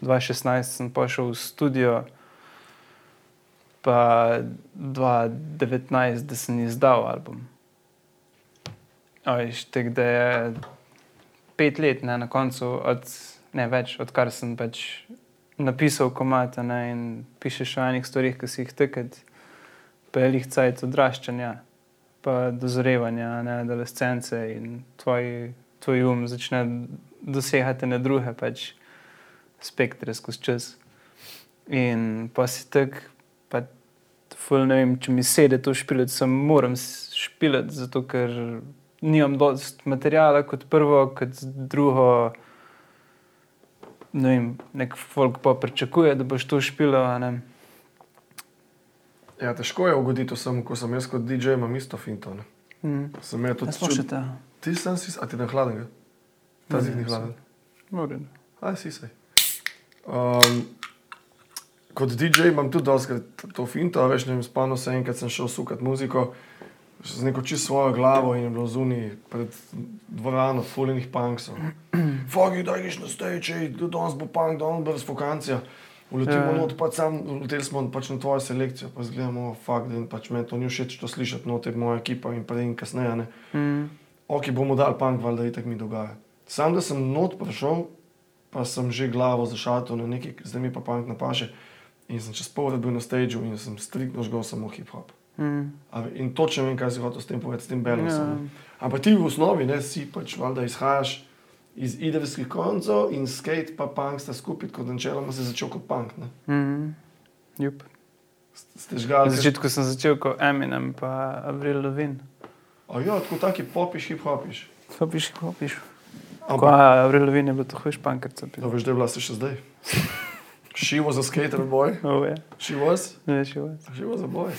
2016 sem prišel v studio, pa 2019, da sem izdal album. Veš, tako da je pet let ne, na koncu, od, ne več, odkar sem pač napisal komata ne, in pišeš o enih stvarih, ki si jih teket, pa je lih cajt odraščanja, pa dozorevanja, ne, adolescence in tvoj, tvoj um začne dosegati na druge pač spektre skozi čas. In pa si tak, pa ful, ne vem, če mi sede to špilati, sem moram špilati, zato ker nimam dost materijala kot prvo, kot drugo. Ne vem, nek folk pa pričakuje, da boš to špilo.
Ja, težko je ugoditi vsem, ko sem jaz kot DJ, imam isto finto. Ne.
Mm.
Sem imel tudi
Ja,
čud-
ta.
Ti sem si, a ti ne hladen? Ta
Ne,
zid ni hladen.
Moram.
Aj, si se. Um, kot DJ imam tudi doskrat to finto, a veš, ne vem, spomnil se enkrat sem šel sukat muziko z neko čisto svojo glavo in je bilo zunaj pred dvorano fuljenih punksov. Fogi, da greš na stage, ej, danes bo punk, danes bo razfokancija. Uletimo
Ja.
yeah. not, pač sam, uleteli smo pač na tvojo selekcijo, pa zgledamo, fakt, da pač meni to ni všeč to slišati, not je moja ekipa in prej in kasneje, ne.
Mm.
Ok, bomo dali punk, valjda itak mi dogaja. Sam, da sem not prišel, pa sem že glavo zašatil na neki, zdaj mi pa punk napaše. In sem čez pol ure bil na stageu in sem striktno žgal samo hip-hop.
Mm.
In točno vem, kaj si hotel s tem povedati, s tem balansom.
Ja.
Ampak ti v osnovi ne, si pač valjda izhajaš iz idevskih koncev in skate pa punk sta skupaj, kot načeloma si začel kot punk. Ne.
Mm. Jup.
Ste
Na
žgali.
začetku sem začel kot Eminem, pa Avril Lavigne.
A ja, tako taki popiš, hip-hopiš.
Hopiš, hopiš. Ko
Ampak,
Avril Lavigne je bil to hujš pankrca.
da veš, da je bila si še zdaj. She was a skater boy.
Oh, ja.
She was.
Še vas.
Že bo za boj.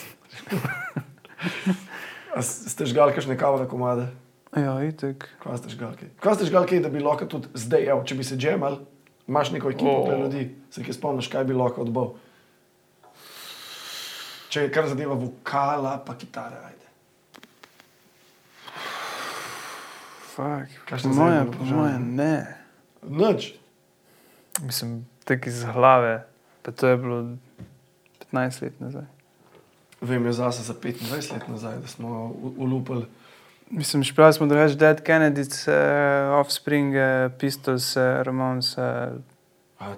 A s- ste žgali kakšne kavne komade?
Ja, itek.
Kaj ste žgali? kaj? Kaj ste žgali, kaj, da bi lahko tudi zdaj, evo, če bi se džemal, imaš neko ekipo oh. ljudi, se ki spomniš, kaj bi lahko odbal. Če je kar zadeva vokala, pa kitara, ajde.
Fuck.
Kakšne
Po moje,
zadnje
po
vprašanje?
moje, ne.
Nič.
Mislim, tako iz glave. Pa to je bilo 15 let nazaj.
Vem, jaz zase za 25 let nazaj, da smo u- ulupali.
Mislim, špijali smo drugače Dead Kennedys, uh, Offspring, uh, Pistols, uh, Ramones. Uh,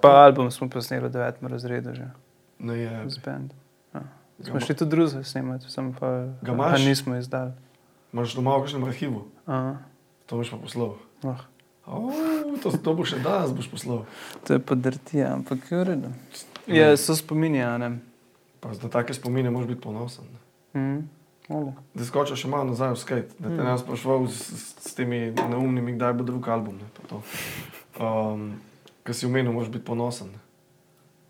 Pa album smo posneli v devetem razredu že
Ne je.
z bendom. Ja. Smo šli tudi druge snemati, sem pa
Ga
nismo izdali.
Imaš doma v kakšnem arhivu,
Aha.
to boš pa poslal.
Oh,
O, to, to bo še danes boš poslal.
to je podrtija, ampak je redu. Ja, so spominja, a ne.
Pa za take spomine moraš biti ponosen.
Ole.
Da skočiš še malo nazaj v skate, da te
Mm.
ne sprašval s, s, s temi neumnimi, kdaj bo drug album. Ne, pa to. um, Ker si umenil, moraš biti ponosen. ne.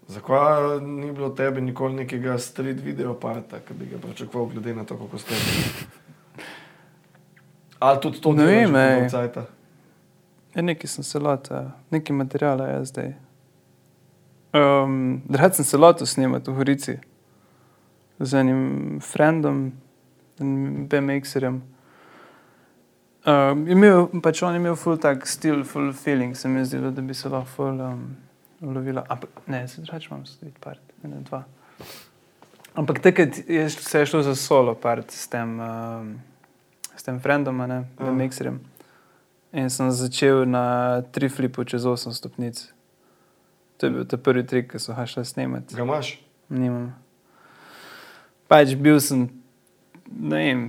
Zakaj ni bilo tebe nikoli nekega street video parta, ki bi ga pričakoval, glede na to, kako ste? Ali tudi to
Ne vem, ej.
dolgo cajta?
Ja, nekaj sem se lotil, nekaj materijala je zdaj. Um, Drugače sem se lotil snemati v Horici z enim frendom, enim BMX-erjem. Um, imel, pač on je imel full tak stil, full feeling, se mi je zdelo, da bi se lahko full um, ulovila. Ampak ne, se drugače imam street part, ne dva. Ampak takrat je, se je šlo za solo part s tem, um, s tem frendom, ne,
Ja.
BMX-erjem. In sem začel na tri flipu čez 8 stopnic. To je bil ta prvi trik, ki so ga šli snemati.
Ga imaš?
Nimam. Pač bil sem, ne vem,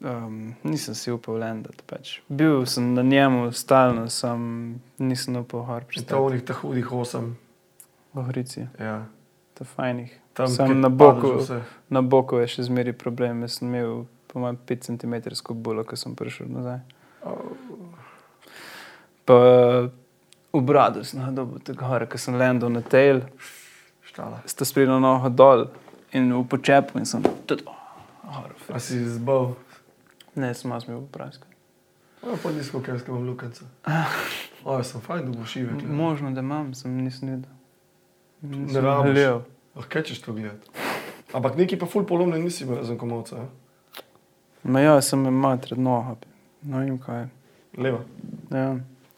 um, nisem si upal lendati. Pač. Bil sem na njemu stalno, sem, nisem upal gor
In to v
pristati.
njih teh hudih osem.
V Horici,
Ja.
to je fajnih.
Tam, kjer
na boku. Na boku je še zmeri problem, jaz sem imel po mojem 5 cm bulo, ko sem prišel nazaj. Pa v bradu sem dobil tako gore, ko sem landil na tail,
Štala.
sta sprednjo nogo dol in v počepu in sem tudi gor.
A si zbal,
Ne, sem jaz imel prasko.
a pa nizko, ker sem imel lukance. O, sem fajn, da bo šive.
Možno, da imam, sem nisem videl.
Ne
Nisem
rabiš.
želel.
Lahko češ to gledati. Ampak neki pa ful polomne nisi razen komovca. a?
Ma ja, sem imel matred noga, ne vem kaj. je.
Leva.
Ja.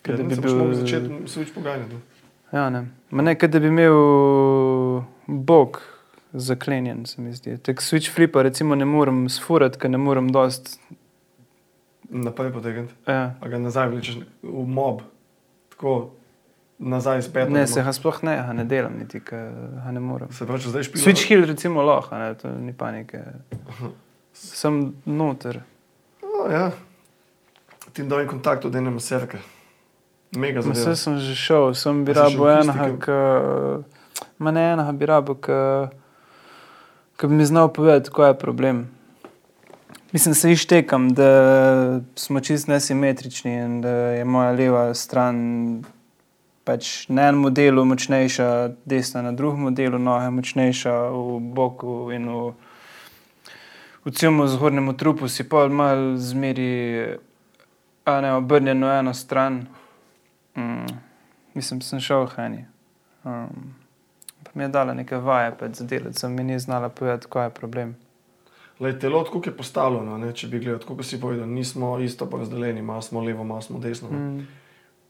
Kaj da
bi
bi
bil... začeti switch poganjati.
Ja, ne. Ma ne, kaj da bi imel bog zaklenjen, se mi zdi. Tak switch flipa recimo ne morem sfurati, ker ne morem dost...
Naprej potegniti.
Ja.
Pa ga nazaj vlečeš v mob. Tako nazaj spet.
Ne, se ga sploh ne, ga ne delam niti, ga ne morem.
Se pravi, če zdaj špilaš.
Switch hill recimo lahko, ne, to ni panike. Sem noter.
Oh, ja. Ti en kontakt od ene maserke. Mega
Ma
zadeva.
se sem že šel, sem bi rabo enega, ki... Ma ne enega bi rabo, ki bi mi znal povedati, kaj je problem. Mislim, se ištekam, da smo čist nesimetrični in da je moja leva stran pač na enem modelu močnejša, desna na drugem modelu, noge močnejša v boku in v, v celem zgornjem trupu si pa malo zmeri, a ne obrnjen na eno stran. Mm, mislim, sem šel v Hani. Um, pa mi je dala nekaj vaje, pač za delati, sem mi ni znala povedati, kaj je problem.
Lej, telo, tako je postavljeno, ne, če bi gledal, kot si povedal, nismo isto porazdeljeni, malo smo levo, malo smo desno.
Mm.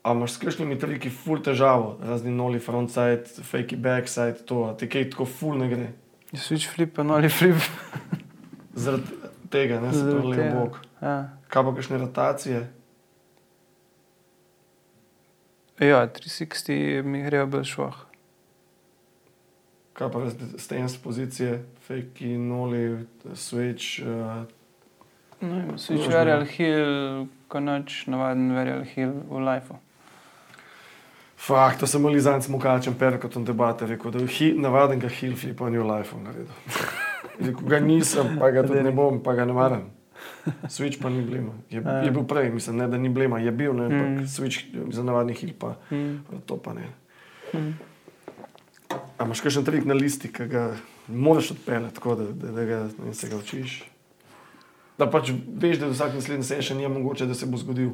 A imaš s kakšnimi triki ful težavo, razni noli frontside, fakey backside, to, a ti kaj tako ful ne gre.
Switch flip, pa noli flip.
Zaradi tega, ne, se levo
tega.
bok.
Ja.
Kaj pa kakšne rotacije?
ja, 360 mi grejo bolj šloh.
Kaj pa stance pozicije, fakey, noli, switch, uh,
No, vem, switch
Možno.
varial hill, ko noč navaden varial hill v lifeu.
Fak, to sem ali zanj smokačem perkotom debate, rekel, da je navaden ga hill flip on your life naredil. Rekel, ga nisem, pa ga tudi ne bom, pa ga ne maram. Switch pa ni blema. Je,
Ja.
je bil prej, mislim, ne, da ni blema, je bil, ne, ampak
Mm.
switch za navadni hill pa
Mm.
to pa ne.
Mm.
A imaš kakšen trik na listi, ki ga moraš odpeljati, tako da, da, da ga, ne, se ga učiš? Da pač veš, da vsak naslednji session je mogoče, da se bo zgodil.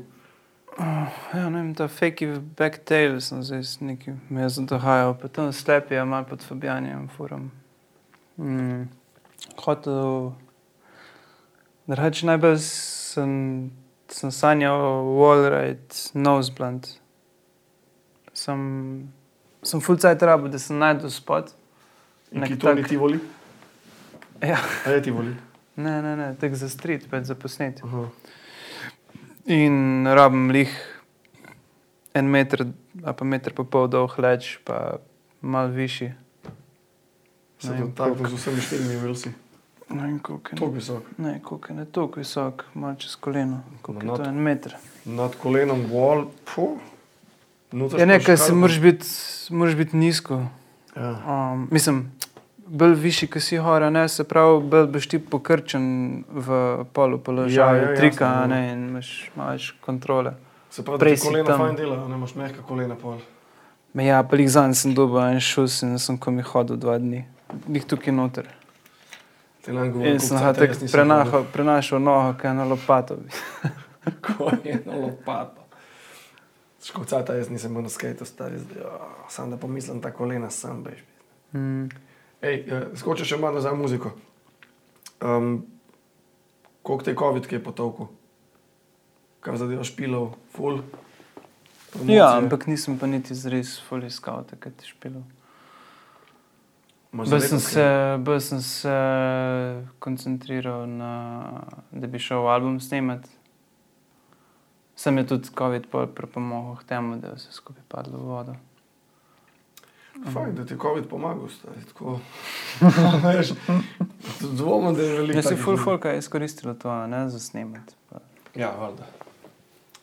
Ja, ne vem, ta fakey backtail sem zdaj z nekim, me je zadahajal, pa tam slepi je malo pod Fabijanjem, furam. Mm. Hotel, da reč najbolj sem, sem sanjal wallride, noseblunt. Sem, sem full cajt rabo, da sem najdel spot.
In
Nek
ki to ni
tak-
ti voli?
Ja,
je ti voli?
ne, ne, ne, tak za street, pač za posnet.
Aha.
In rabim lih en meter, a pa meter pa pol dolg leč, pa mal višji.
Se
Ne
tako
koliko.
z vsemi štirimi vilsi.
Ne vem, koliko je.
Tako visok.
Ne, koliko je ne toliko visok, malo čez koleno. Koliko je
Nad-
to en meter.
Nad kolenom wall, puh.
Ja, nekaj si
škarpa.
moraš biti, biti nizko.
Ja.
Um, mislim, bolj višji, ki si hora, ne, se pravi, bolj boš ti pokrčen v polu položaju,
Ja,
ja, trika,
jasno, ja.
ne, in imaš več kontrole.
Se pravi, da
Prej si
kolena
tam.
fajn dela, ne imaš mehka kolena pol.
Me ja, pa jih zanj sem dobil en šus in sem komi hodil dva dni. Bih tukaj noter. In sem ga tako prenašal, prenašal nogo, kaj na lopato.
Ko je na lopato. Škovcata, jaz nisem bil na skateu, stari zdaj. Oh, sam da pomislim, ta kolena sam bež.
Mm.
Ej, eh, skoči še malo nazaj v muziko. Um, koliko te je COVID, ki je potovku? Kar zadeva špilov, full. promocije?
Ja, ampak nisem pa niti zres fully iskal takrat špilov. Bolj sem, se, bolj sem se koncentriral na, da bi šel album snemati. Sem je tudi COVID pripomogel k temu, da je vse skupaj padlo v vodo.
Fajn, da ti je COVID pomagal, stari. Tako. Veš, Dvomim, da je veliko.
Jaz
takih
full folka izkoristila to, ne za snemati. Pa.
Ja, valjda.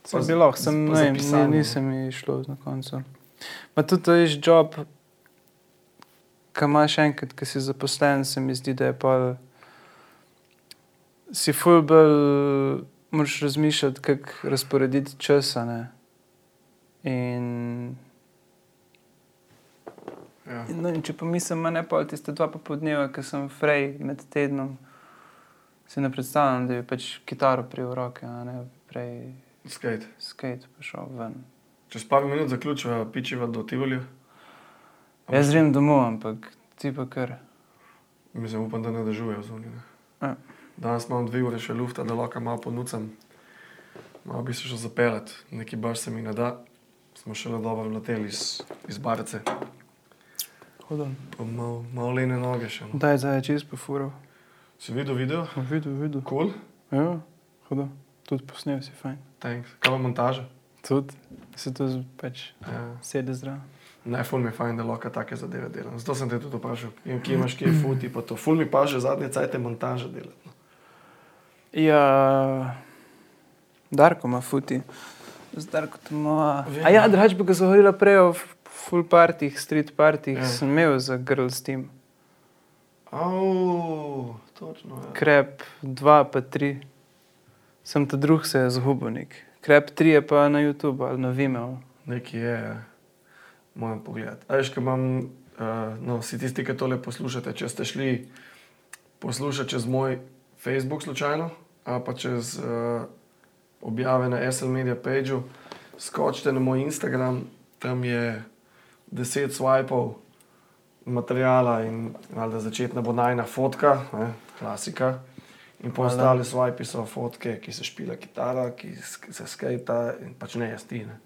Sem bilo, sem, ne, nisem mi šlo na koncu. Pa tudi to je job, ki imaš enkrat, ki si zaposlen, se mi zdi, da je pa si ful bolj, moraš razmišljati, kako razporediti časa. Ne? In,
Ja.
in no, in če pomislim, ne pa tiste dva popoldneva, ki sem frej med tednom, si ne predstavljam, da bi pač kitaro prijel v roke, a ne prej
Skate.
skate pa šel ven.
Čez par minut zaključiva, pičiva do Tivolija.
Jaz grem domov, ampak ti pa kar.
Mislim, upam, da ne dežujejo zunaj.
Ja.
ne. Danes imam dve ure še lufta, da lahko malo ponucam. Malo bi se še zapeljati, neki baš se mi ne da. Smo še na dobro vleteli iz, iz barce.
Hodam.
Pa malo, lene noge še. No.
Daj, zdaj je čez pofuro.
Si videl video?
Videl, videl.
Cool?
Ja, hodam. Tudi posnel si fajn.
Thanks. Kaj pa montaža?
Tudi se to z- pač
Ja.
sedi zdravo.
Ne, ful mi je fajn, da lahko take zadeve delam. Zato sem te tudi vprašal, kje imaš, kje je futi, pa to. Ful mi pa že zadnje cajte montaže delati. no.
Ja, Darko ima futi. Z Darko to ima. A ja, drugače bi ga zagovorila prej o full partih, street partih,
Ja.
sem imel za Girls Team.
Au, točno. Ja.
Krep 2 pa 3. Sem ta drug se je zgubil nek. Krep 3 je pa na YouTube ali na Vimeo.
Nekaj je, ja. Moram pogledati. A veš, ko imam, uh, no, vsi tisti, ki tole poslušate, če ste šli poslušati čez moj Facebook slučajno, ali pa čez uh, objave na SL Media pageu, skočite na moj Instagram, tam je 10 swipov materijala in valjda začetna bo najna fotka, ne, klasika. In
Hvala.
ostali swipi so fotke, ki se špila kitara, ki se skajta in pač ne jaz ti. Ne.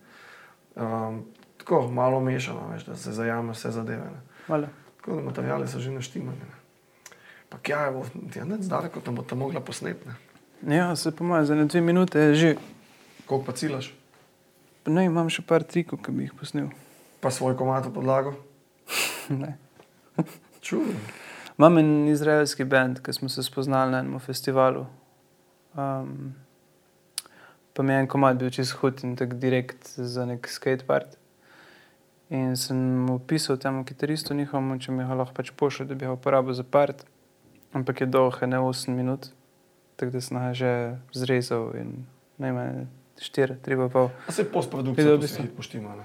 Um, tako malo mešano, veš, da se zajame vse zadeve. Tako da materijale so že naštimani. Pa kja je, bo, ja, ne zdaj, kot tam bo tam mogla posneti. Ne.
Ja, se po mojem, za ne dve minute je že.
Koliko pa cilaš,
Ne, imam še par trikov, ki bi jih posnel.
pa svoj komat podlago.
Ne.
Čudno.
Imam en izraelski bend, ki smo se spoznali na enem festivalu. Um, pa mi je en komad bil čez hud in tako direkt za nek skatepark. In sem mu pisal temu kitaristu njihovemu, če mi ga lahko pač pošlje, da bi ga uporabil za part. Ampak je dolg, ne 8 minut, tako da sem ga že zrezal in najmanj 4, 3 pa pol.
A se postprodukcija
Videl
to
bi
se
se.
hit poštima. Ne.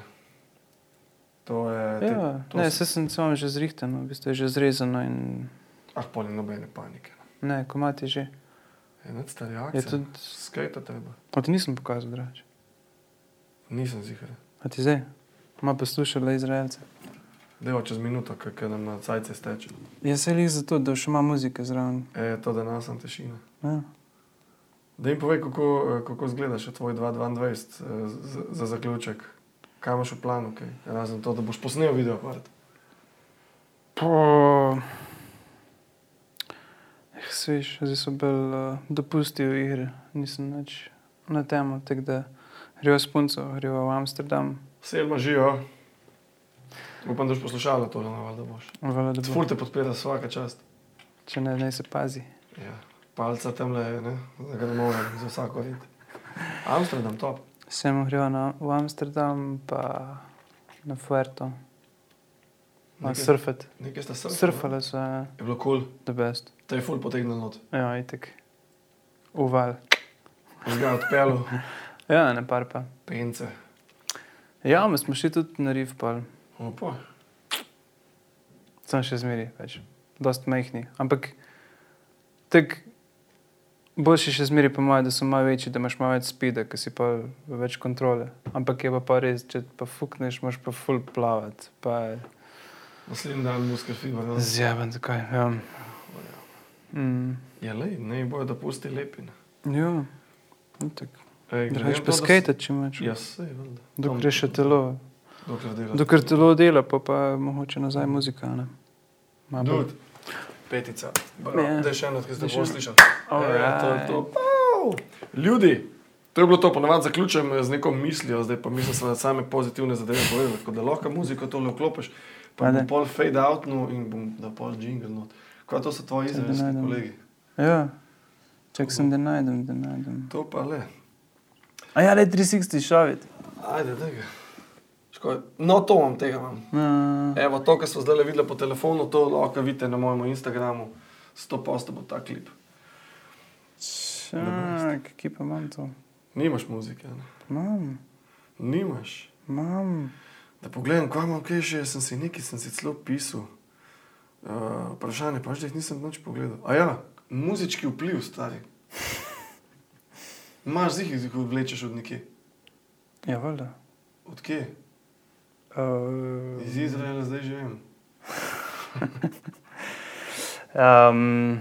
To je, te,
Ja,
to
ne,
se-
se sem samo že zrihtano, v bistvu je že zrezano in
Ah, pol ni nobene panike.
ne, komat je že.
Ena stari
Je
akcija.
tudi,
Skajta treba.
a ti nisem pokazal, drugače.
Nisem zihar.
A ti zdaj? Ma poslušala Izraelce.
Deva čez minuto, kako nam na cajce steče.
Jaz se jih zato, da še ima muzike zraven.
E, to da nas sem tešina.
Ja.
Da jim povej, kako, eh, kako izgleda še tvoj 2022 eh, za, za zaključek. Kaj imaš v planu, kaj? razen to, da boš posnel video.
Po... Eh, Sviš, zdaj so bolj uh, dopustil igre, nisem več na temo, tako da grejo s punco, grejo v Amsterdam
Selma živo. Upam, da boš poslušala to, da boš.
Hvala, da bo.
Ful te podpira vsaka čast.
Če ne, naj se pazi.
Ja. Palca tam le, ne, da ga ne morem za vsako vid. Amsterdam, top.
Sem grel na, v Amsterdam, pa na Fuerto. Na surfati.
Nekaj sta surfali.
Surfale so, ja,
Je bilo kul, cool.
the best.
te je ful potegnil not.
Ja, itek. Uval.
Zgaj odpeljal,
Ja, ne par pa.
pence.
Ja, mi smo šli tudi na Riv, pa
Opa.
sem še zmeri, več. Dost majhni. Ampak tak boljši še zmeri, po mojem, da so malo večji, da imaš malo več spida, ker si pa več kontrole. Ampak je pa, pa res, če pa fukneš, moraš pa full plavati. Pa
Naslednji dan muskar fiber.
je zjeben, zakaj. Ja. Mm.
Ja, lej, ne bojo dopusti lepi. ne.
Ja.
Ej, glede
Greš pa
to, da s-
skate, če imaš.
Ja, sej, valjda.
Dokler je še telo.
Dokler dela.
Dokler telo dela, pa pa mogoče nazaj muzika. Ne? Malo bolj-
Dude, petica.
Ja.
Da je še eno, ki ste bo
eno.
slišali. Ja, to je to. Pow! Ljudi, to je bilo to, ponavadi zaključujem z neko mislijo, zdaj pa mislim, da same pozitivne zadeve povedal, tako da lahko muziko tole vklopiš, pa bom pol fade out no, in bom da pol jingle not. Kaj to so tvoji
da
izraelski
najdem.
kolegi?
Ja, čak sem, da najdem, da najdem.
To pa le.
A ja, le 360 šaviti.
Ajde, tega. Škoj. No, to imam, tega imam.
Uh,
Evo, to, kar smo zdaj videli po telefonu, to lahko vidite na mojem Instagramu. 100% bo ta klip.
čak, kje pa imam to?
Nimaš muzike, ne?
Imam,
Nimaš.
imam.
Da pogledam, kaj imam, kaj še, sem si nekaj, sem si celo pisal. Uh, vprašanje, pa že jih nisem nič pogledal. A ja, muzički vpliv, stari. Imaš zih, ki jih vlečeš od nekje.
Ja, valjda.
Od kje?
Uh,
Iz Izraela zdaj živim.
um,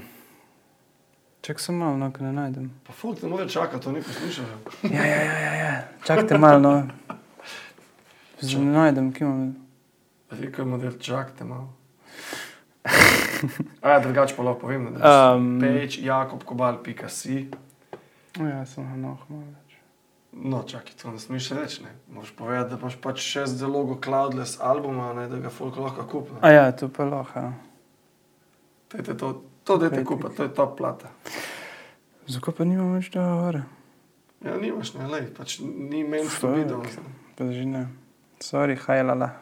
čak sem malo, no, ko ne najdem.
Pa folk ne more čakati, to ni poslušajo.
Ja, ja, ja, ja, ja. čakajte malo, no. Zdaj ne najdem, kje imam.
Rekel je model, čakajte malo. A ja, drugače pa lahko povem, da je
Um,
peč jakobkobal.si.
ja, sem ga noh malo več.
No, čakaj, to ne smeš reči, ne. Moraš povedati, da imaš pač šest zalogo Cloudless albuma, ne, da ga folk lahko kupi.
A ja, to pa lahko. ja.
Dajte to, to
Petek.
kupiti, to je top plata.
Zakaj pa nimam več tega gore?
Ja, nimaš, ne, lej, pač ni meni
Fuck.
to videl.
Pa že ne. Sorry, hajlala.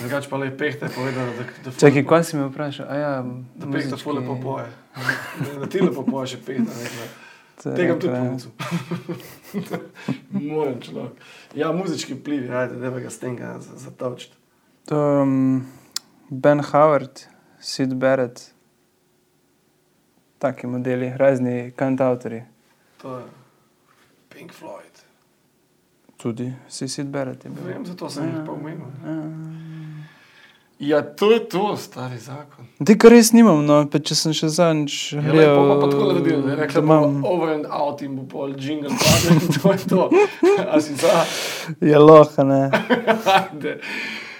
Drugače pa lej pehte povedal, da, da ful
Čakaj,
lepo-
kaj si mi vprašal? A ja,
Da pehte ful lepo poje. Da ti lepo poje še pehte, Tega bi tudi
rekla, ja.
pomočil. Moram človek. Ja, muzički vpliv, ajde, da ga s tem.
To um, Ben Howard, Sid Barrett, taki modeli, razni kantautori.
To je Pink Floyd.
Tudi si Sid Barrett je
Ne
bil.
vem, zato sem jih
Ja.
pa omenil. Ne.
Ja.
To je to, stari zakon.
Tega res nimam, no, pa če sem še zadnjič
Ja,
gledal.
pa tako naredil, da je rekla,
da
da
imam-
over and out in bo pol jingle padel in to je to. A si za?
Je loha, ne.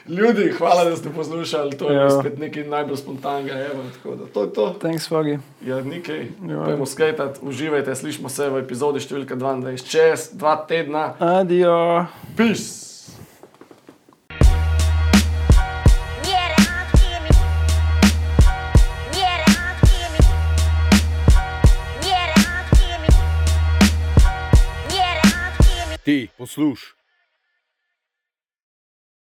Ljudi, hvala, da ste poslušali, to je
Ja.
spet nekaj najbolj spontanega, evo, tako da to je to.
Thanks, Foggy.
Ja, nikaj.
Ja.
Pojmo skajtati, uživajte, slišimo se v epizodi številka 22, čez dva tedna.
Adijo.
Peace!
Ti, posluš,